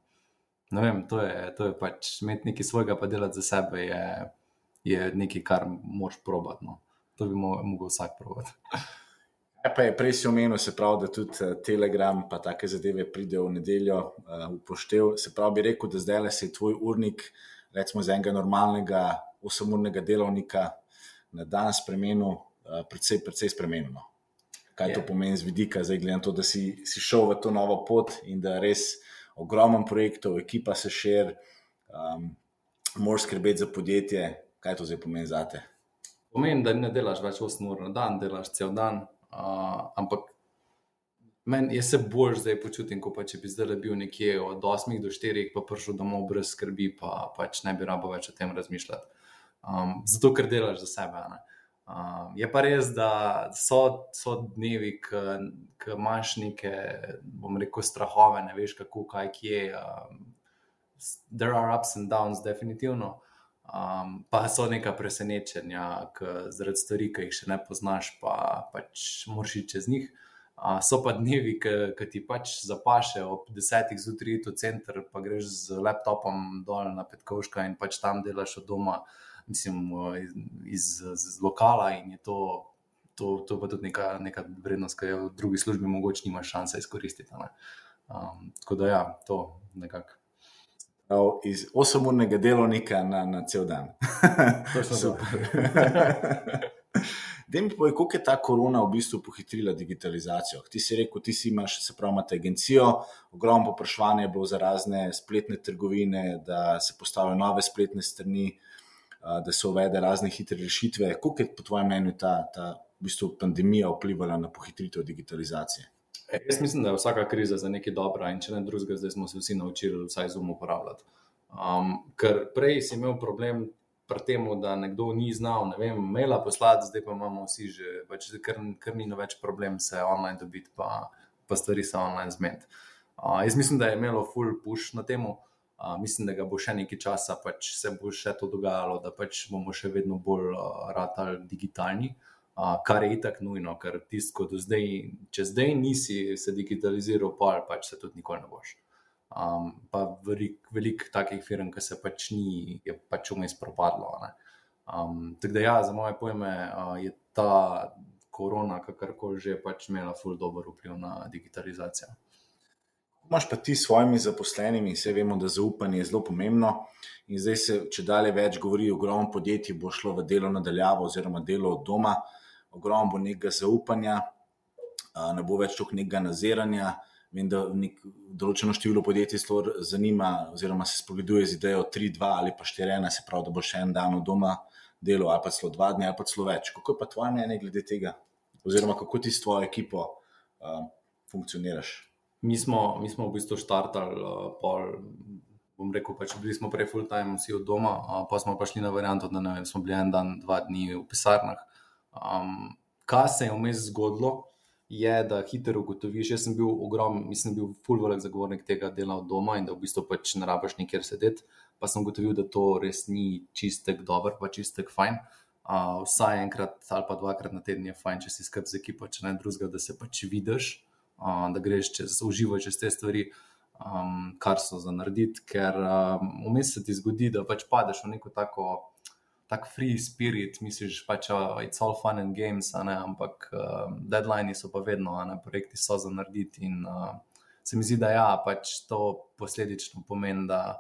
ne vem, to je, to je pač imeti nekaj svojega, pa delati za sebe je, je nekaj, kar moš probati. No. To bi mogel vsak probati. <laughs> Ja, pa je prej si omenil, se pravi, da tudi eh, Telegram in take zadeve pridejo v nedeljo uh, v poštev. Se pravi, bi rekel, da zdaj le se je tvoj urnik, recimo za enega normalnega osamurnega delovnika na dan spremenil, uh, predvsej, predvsej spremenil. No. Kaj to yeah. Ja. pomeni z vidika, zdaj gledam to, da si, si šel v to novo pot in da res ogromen projektov, ekipa se širi, um, moraš skrbeti za podjetje, Kaj to zdaj pomeni za te? Pomeni, da ne delaš več 8 ur na dan, delaš cel dan. Uh, ampak men, jaz se bolj zdaj počutim, kot pa če bi zdaj bil nekje od 8 do 4, pa prišel domov brez skrbi, pa pač ne bi rabo več o tem razmišljati. Um, zato, ker delaš za sebe. Um, je pa res, da so, so dnevi, ki imaš neke, bom rekel, strahove, ne veš, kako, kaj je. Um, there are ups and downs, definitivno. Um, pa so neka presenečenja, zaradi stvari, ki jih še ne poznaš, pa pač moraš iti čez njih. Uh, so pa dnevi, ki ti pač zapaše ob desetih zjutraj, tu center, pa greš z laptopom dol na Petkovška in pač tam delaš od doma, mislim, iz, iz, iz lokala in je to. To, to pa tudi neka, neka vrednost, ki jo v drugi službi mogoče nimaš šanse izkoristiti. Um, tako da, ja, to nekako iz 8-urnega delovnika na, na cel dan. <laughs> To je super. <laughs> Da mi povej, kako je ta korona v bistvu pohitrila digitalizacijo? Ti si rekel, ti si imaš, se pravi, imate agencijo, ogromno popraševanje je bilo za razne spletne trgovine, da se postavijo nove spletne strani, da se uvede razne hitre rešitve. Kako je po tvojem mnenju ta, ta v bistvu, pandemija vplivala na pohitritev digitalizacije? E, jaz mislim, da je vsaka kriza za nekaj dobra in če ne drugega, zdaj smo se vsi naučili vsaj zum uporabljati. Um, ker prej si imel problem pri tem, da nekdo ni znal, ne vem, maila poslati, zdaj pa imamo vsi že, pač, ker, ker ni več problem se online dobiti, pa, pa stvari se online zmed. Uh, jaz mislim, da je imelo full push na tem. Uh, mislim, da ga bo še nekaj časa, pač se bo še to dogajalo, da pač bomo še vedno bolj uh, ratali digitalni. Uh, kar je itak nujno, ker tisto, do zdaj, če zdaj nisi se digitaliziral, pa pač se tudi nikoli ne boš. Um, pa veliko velik takih firm, ki se pač ni, je pač vmes propadlo. Um, tako da, ja, za moje pojme, uh, je ta korona, kakorkoli že, pač imela ful dobro vpliv na digitalizacijo. Máš pa ti s svojimi zaposlenimi, vse vemo, da zaupanje je zelo pomembno. In zdaj se, če dalje več govori, ogromno podjetij bo šlo v delo nadaljavo, oziroma delo od doma. Ogromno bo nekega zaupanja, ne bo več toliko nekega naziranja. Vem, da nek, določeno število podjetij zelo zanima, oziroma se spogleduje z idejo 3-2 ali pa 4-1, se pravi, da bo še en dan od doma delo, ali pa celo dva dni, ali pa celo več. Kako je pa tvoje mnenje glede tega, oziroma kako ti s tvojo ekipo uh, funkcioniraš? Mi smo, mi smo v bistvu štartali, uh, pol, bom rekel, pač bili smo prej full time, vsi od doma, uh, pa smo pa šli na varianto, da vem, smo bili en dan, dva dni v pisarnah. Um, kaj se je vmes zgodilo, je, da hitro ugotoviš. Jaz sem bil ogromen, mislim, bil full velik zagovornik tega dela od doma in da v bistvu pač ne rabiš nikjer sedeti. Pa sem ugotovil, da to res ni čistek dober, pa čistek fajn. Uh, vsaj enkrat ali pa dvakrat na teden je fajn, če si skrb z ekipo, če ne drugega, da se pač vidiš, uh, da greš čez, uživaj čez te stvari, um, kar so za narediti. Ker vmes um, se ti zgodi, da pač padeš v neko tako tak free spirit, misliš, pač it's all fun and games, ampak uh, deadline so pa vedno, ne, projekti so za narediti. In uh, se mi zdi, da ja, pač to posledično pomeni, da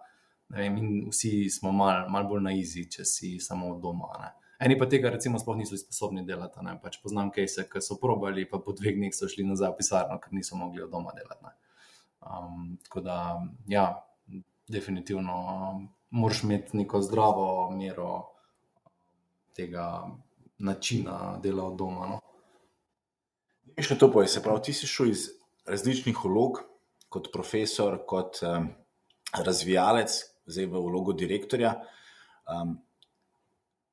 vem, vsi smo malo mal bolj na izi, če si samo doma. Ne. Eni pa tega, recimo, sploh niso sposobni delati. Pač poznam kejse, ki so probali, pa po dveh dneh so šli nazaj v pisarno, ker niso mogli od doma delati. Um, tako da, ja, definitivno moraš imeti neko zdravo mero tega načina dela od doma. No. Še to poje, se pravi, ti si šel iz različnih vlog, kot profesor, kot um, razvijalec, zdaj v vlogo direktorja. Um,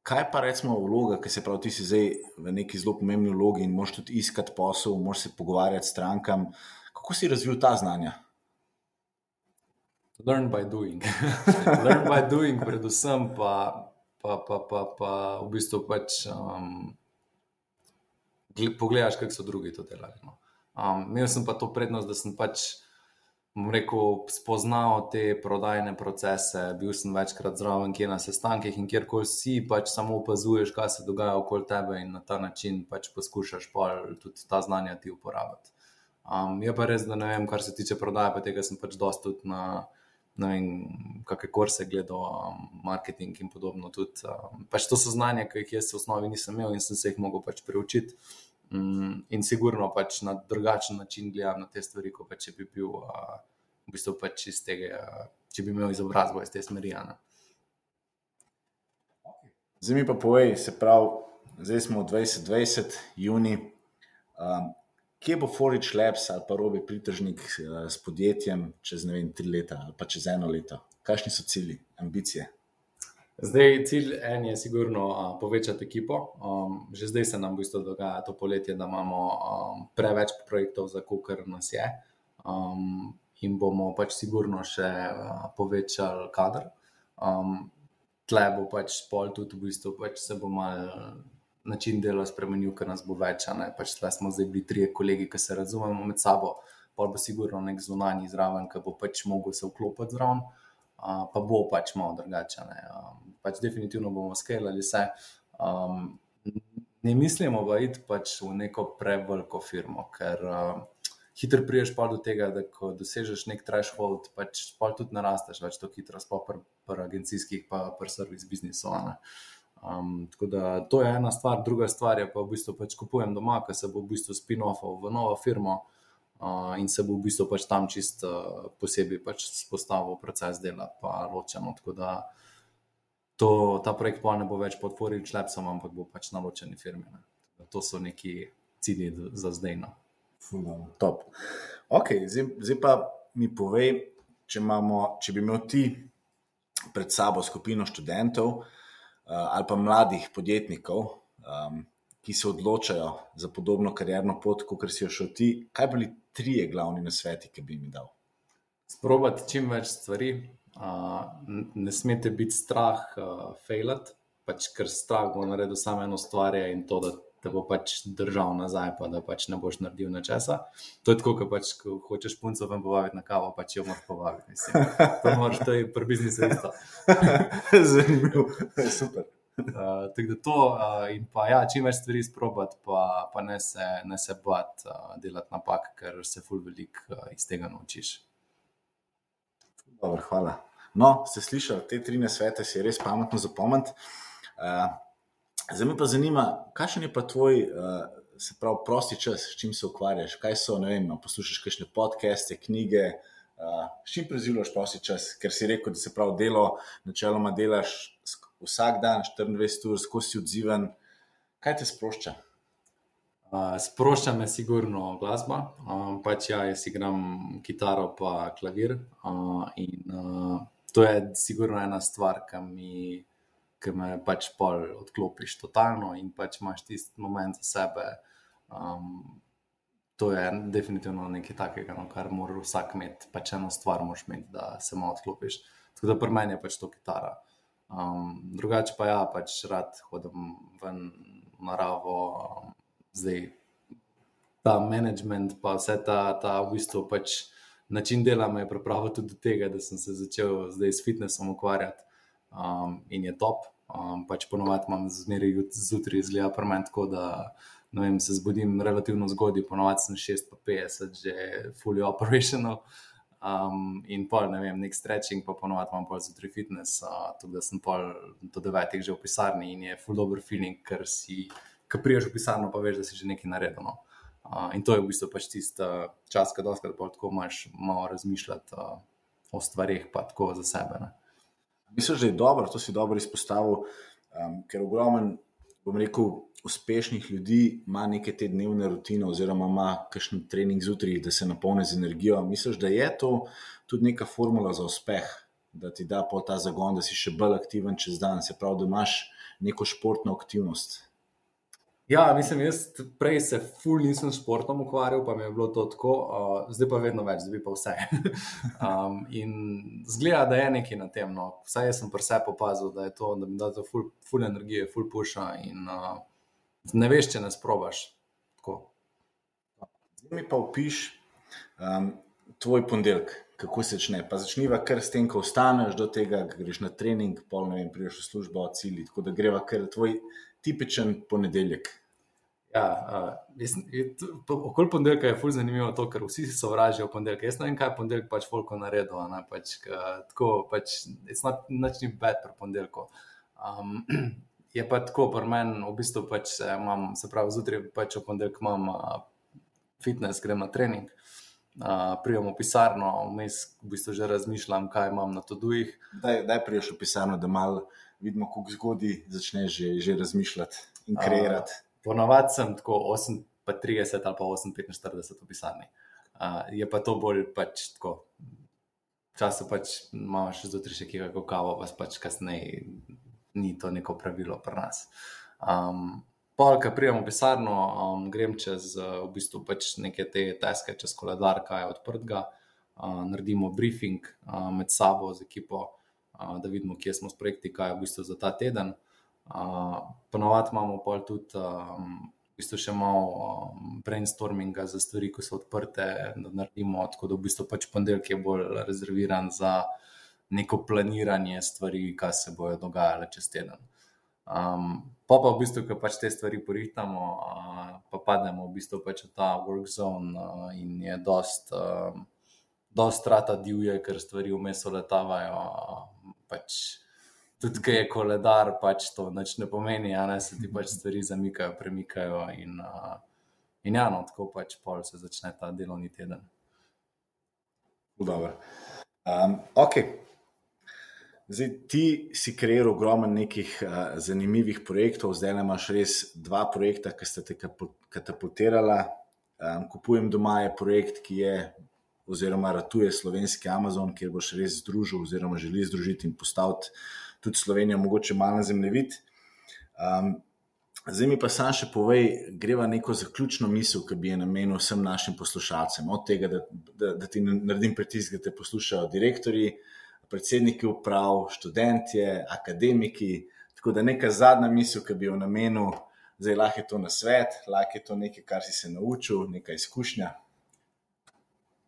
kaj pa recimo vloga, ki se pravi, ti si zdaj v neki zelo pomembni vlogi in moš tudi iskati posel, moš se pogovarjati s strankam. Kako si razvil ta znanja? Learn by doing. <laughs> Learn by doing, predvsem pa pa, pa, pa, pa v bistvu pač um, pogledaš, kako so drugi to delali. No. Um, imel sem pa to prednost, da sem pač. Rekel, spoznal te prodajne procese, bil sem večkrat zraven, kjer na sestankih in kjerkoli si, pač samo opazuješ, kaj se dogaja okoli tebe in na ta način pač poskušaš tudi ta znanja ti uporabiti. Um, je pa res, da ne vem, kar se tiče prodaje, pa tega sem pač dosta tudi na ne vem, kakšne kurse gledal, um, marketing in podobno. Tudi, um, pač to so znanja, ki jih jaz v osnovi nisem imel in sem se jih mogel pač preučiti. Um, in sigurno pač na drugačen način gledam na te stvari, kot pa če bi bil uh, v bistvu pač iz tega, uh, če bi imel izobrazbo iz te smeri. Zdaj mi pa povej, se pravi, zdaj smo v 2020, juni. Um, kje bo Forič Labs ali pa robi pritržnik uh, s podjetjem čez ne vem, tri leta ali pa čez eno leto? Kakšni so cilji, ambicije? Zdaj, cilj en je, sigurno, uh, povečati ekipo. Um, že zdaj se nam v bistvu dogaja to poletje, da imamo um, preveč projektov, za kar nas je. Um, in bomo pač sigurno še uh, povečali kader. Um, tle bo pač pol tudi v bistvu, pač se bo mal način dela spremenil, ker nas bo več. Pač tle smo zdaj bili tri kolegi, ki se razumemo med sabo, pa bo sigurno nek zunanji zraven, ki bo pač mogel se vklopiti zraven. Pa bo pač malo drugače. Um, pač definitivno bomo skelali vse. Um, ne mislimo pa iti pač v neko preveliko firmo, ker uh, hitro priješ pa do tega, da ko dosežeš nek threshold, pač pa tudi narasteš več to hitro, sploh pri pr agencijskih, pa pri servis biznisu. Um, tako da to je ena stvar, druga stvar je pa v bistvu pač kupujem doma, ker se bo v bistvu spin-offal v novo firmo. Uh, in se bo v bistvu pač tam čist uh, posebej pač spostavil proces dela, pa ločeno. Tako da to, ta projekt pa ne bo več pod Forič Labsom, ampak bo pač na ločeni firmi. To so neki cilji za zdaj. No. Top. Ok, zdaj, zdaj pa mi povej, če, imamo, če bi imel ti pred sabo skupino študentov uh, ali pa mladih podjetnikov, um, ki se odločajo za podobno karjerno pot, kot si jo šel ti, kaj bili trije glavni nasveti, ki bi jim dal? Sprobati čim več stvari. Uh, ne smete biti strah, uh, failat, pač ker strah bo naredil samo eno stvar in to, da te bo pač držal nazaj, pa da pač ne boš naredil nečesa. To je tako, ko pač ko hočeš punco vam povabiti na kavo, pač jo moraš povabiti. Mislim. To moraš, to je pri biznisu isto. <laughs> Zanimivo, <laughs> super. Uh, tako da to, uh, in pa ja, čim več stvari sprobati, pa, pa ne se, se bati uh, delati napak, ker se ful veliko uh, iz tega naučiš. Dobro, hvala. No, ste slišali, te tri nasvete si res pametno zapomniti. Uh, Zdaj me pa zanima, kakšen je pa tvoj, uh, se pravi, prosti čas, s čim se ukvarjaš, kaj so, ne vem, poslušaš kakšne podcaste, knjige, uh, čim preživljaš prosti čas, ker si rekel, da se pravi delo, načeloma delaš vsak dan, 24 ur, skozi si odziven. Kaj te sprošča? Uh, sprošča me sigurno glasba, um, pač ja, jaz igram kitaro pa klavir uh, in uh, to je sigurno ena stvar, ki mi ki me pač pol odklopiš totalno in pač imaš tisti moment za sebe. Um, to je definitivno nekaj takega, no, kar mora vsak imeti, pač eno stvar moraš imeti, da se malo odklopiš. Tako da pri meni je pač to kitara. Um, drugače pa ja, pač rad hodim ven naravo, um, zdaj ta management, pa vse ta, ta v bistvu pač način dela me je pripravil tudi do tega, da sem se začel zdaj s fitnessom ukvarjati um, in je top. Um, pač ponovadi imam zmeraj zjutraj izgleda premen tako, da vem, se zbudim relativno zgodaj, ponovadi sem 6:50, že fully operational. Um, in pol, ne vem, nek stretching, pa ponovadi imam pol zjutraj fitness, uh, tudi da sem pol do devetih že v pisarni in je full dobro feeling, ker si, ki priješ v pisarno, pa veš, da si že nekaj naredil. No. Uh, in to je v bistvu pač tisti čas, ki doskrat pa tako imaš malo razmišljati uh, o stvarih, pa tako za sebe. Ne. Mislim, da je dobro, to si dobro izpostavil, um, ker ogromen, bom rekel, uspešnih ljudi ima neke te dnevne rutine, oziroma ima kakšen trening zjutraj, da se napolni z energijo. Mislim, da je to tudi neka formula za uspeh, da ti da po ta zagon, da si še bolj aktiven čez dan, se pravi, da imaš neko športno aktivnost. Ja, mislim, jaz prej se ful nisem športom ukvarjal, pa mi je bilo to tako, uh, zdaj pa vedno več, zdaj pa vse. <laughs> um, in zgleda, da je nekaj na tem. No. Vsaj jaz sem pri sebi opazil, da to, da mi da to ful, ful energije, ful puša in uh, ne veš, če ne sprobaš. Tako. Zdaj mi pa opiš um, tvoj ponedeljek. Kako se začne? Pa začniva kar s tem, ko ostaneš do tega, greš na trening, pol ne vem, priješ v službo, cilji. Tako da greva kar tvoj tipičen ponedeljek. Ja, uh, okoli ponedeljka je fully zanimivo to, ker vsi so vražili ponedeljek. Jaz ne vem, kaj je ponedeljek pač folko naredil. Pač, tako pač, nič ni bed pri ponedeljku. Um, <clears throat> je pa tako, pri meni v bistvu pač imam, se pravi, zjutraj pač v ponedeljek imam uh, fitness, grem na trening. uh, prijemo v pisarno, vmes v bistvu že razmišljam, kaj imam na to dujih. Daj, daj priješ v pisarno, da malo vidimo, kako zgodaj začneš že, že razmišljati in kreirati. Uh, Ponavadi sem tako 38 ali pa 48 v pisarni. Uh, je pa to bolj pač tako. Včasih pač imamo še zjutraj še kakšno kavo, pa pač kasneje ni to neko pravilo pri nas. Um, Polka, prijemo v pisarno, um, grem čez uh, v bistvu pač neke te teske, čez koledar, kaj je odprtega, uh, naredimo briefing uh, med sabo z ekipo, da vidimo, kje smo s projekti, kaj je v bistvu za ta teden. Ponovadi imamo pa tudi v bistvu še malo um, brainstorminga za stvari, ki so odprte, da naredimo tako, da v bistvu pač ponedeljek je bolj rezerviran za neko planiranje stvari, kaj se bojo dogajale čez teden. Um, pa pa v bistvu, ko pač te stvari porihtamo, uh, pa pademo v bistvu pač v ta work zone uh, in je dost, uh, dost rata divje, ker stvari vmes letavajo. Pač, tudi, ki je koledar, pač to nič ne pomeni, a ne se ti pač stvari zamikajo, premikajo in, uh, in ja, no, tako pač pol se začne ta delovni teden. Um, ok, Zdaj, ti si kreiral ogromno nekih uh, zanimivih projektov, zdaj imaš res dva projekta, ki sta te katapultirala. Um, kupujem doma je projekt, ki je, oziroma ratuje slovenski Amazon, kjer boš res združil, oziroma želi združiti in postaviti tudi Slovenijo, mogoče malo na zemljevid. Um, zdaj mi pa sam še povej, greva neko zaključno misel, ki bi je namenil vsem našim poslušalcem, od tega, da, da, da ti naredim pritisk, da te poslušajo direktori predsedniki uprav, študentje, akademiki. Tako da neka zadnja misel, ki bi jo namenil, zdaj lahko je to na svet, lahko je to nekaj, kar si se naučil, neka izkušnja.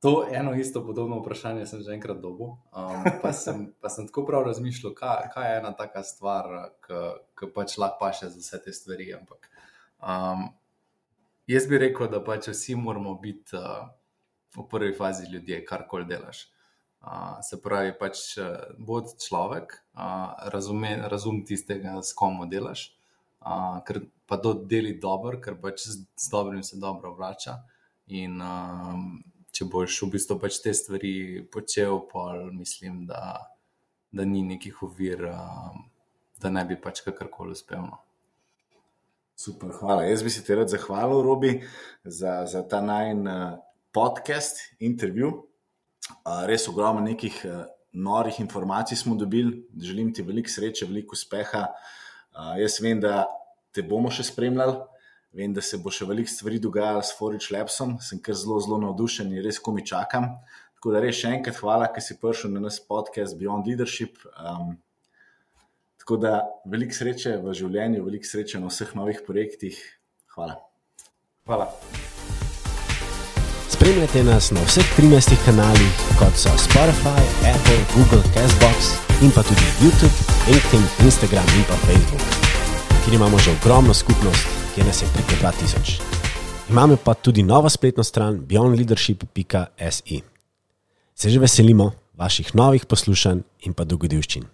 To eno isto podobno vprašanje sem že enkrat dobil. Um, pa, sem, <laughs> pa sem tako prav razmišljal, kaj, kaj je ena taka stvar, ki pač lahko paše za vse te stvari. Ampak, um, jaz bi rekel, da pač vsi moramo biti uh, v prvi fazi ljudje, karkoli delaš se pravi, pač bod človek, razume, razum tistega, s kom delaš, a, ker pa to deli dobro, ker pač z, z dobrim se dobro vrača. In a, če boš v bistvu pač te stvari počel, pa mislim, da, da ni nekih ovir, a, da ne bi pač kakorkoli uspel. No. Super, hvala. Jaz bi se ti rad zahvalil, Robi, za, za ta najn podcast, intervju. Res ogromno nekih norih informacij smo dobili, želim ti veliko sreče, veliko uspeha. Jaz vem, da te bomo še spremljali, vem, da se bo še veliko stvari dogajalo s Forage Labsom, sem kar zelo, zelo navdušen in res komi čakam. Tako da res še enkrat hvala, ker si prišel na nas podcast Beyond Leadership. Um, tako da veliko sreče v življenju, veliko sreče na vseh novih projektih. Hvala. Hvala. Spremljajte nas na vseh 13 kanalih, kot so Spotify, Apple, Google, Castbox in pa tudi YouTube, LinkedIn, Instagram in pa Facebook, kjer imamo že ogromno skupnost, kjer nas je preko 2000. Imamo pa tudi novo spletno stran beyondleadership.se. Se že veselimo vaših novih poslušanj in pa dogodivščin.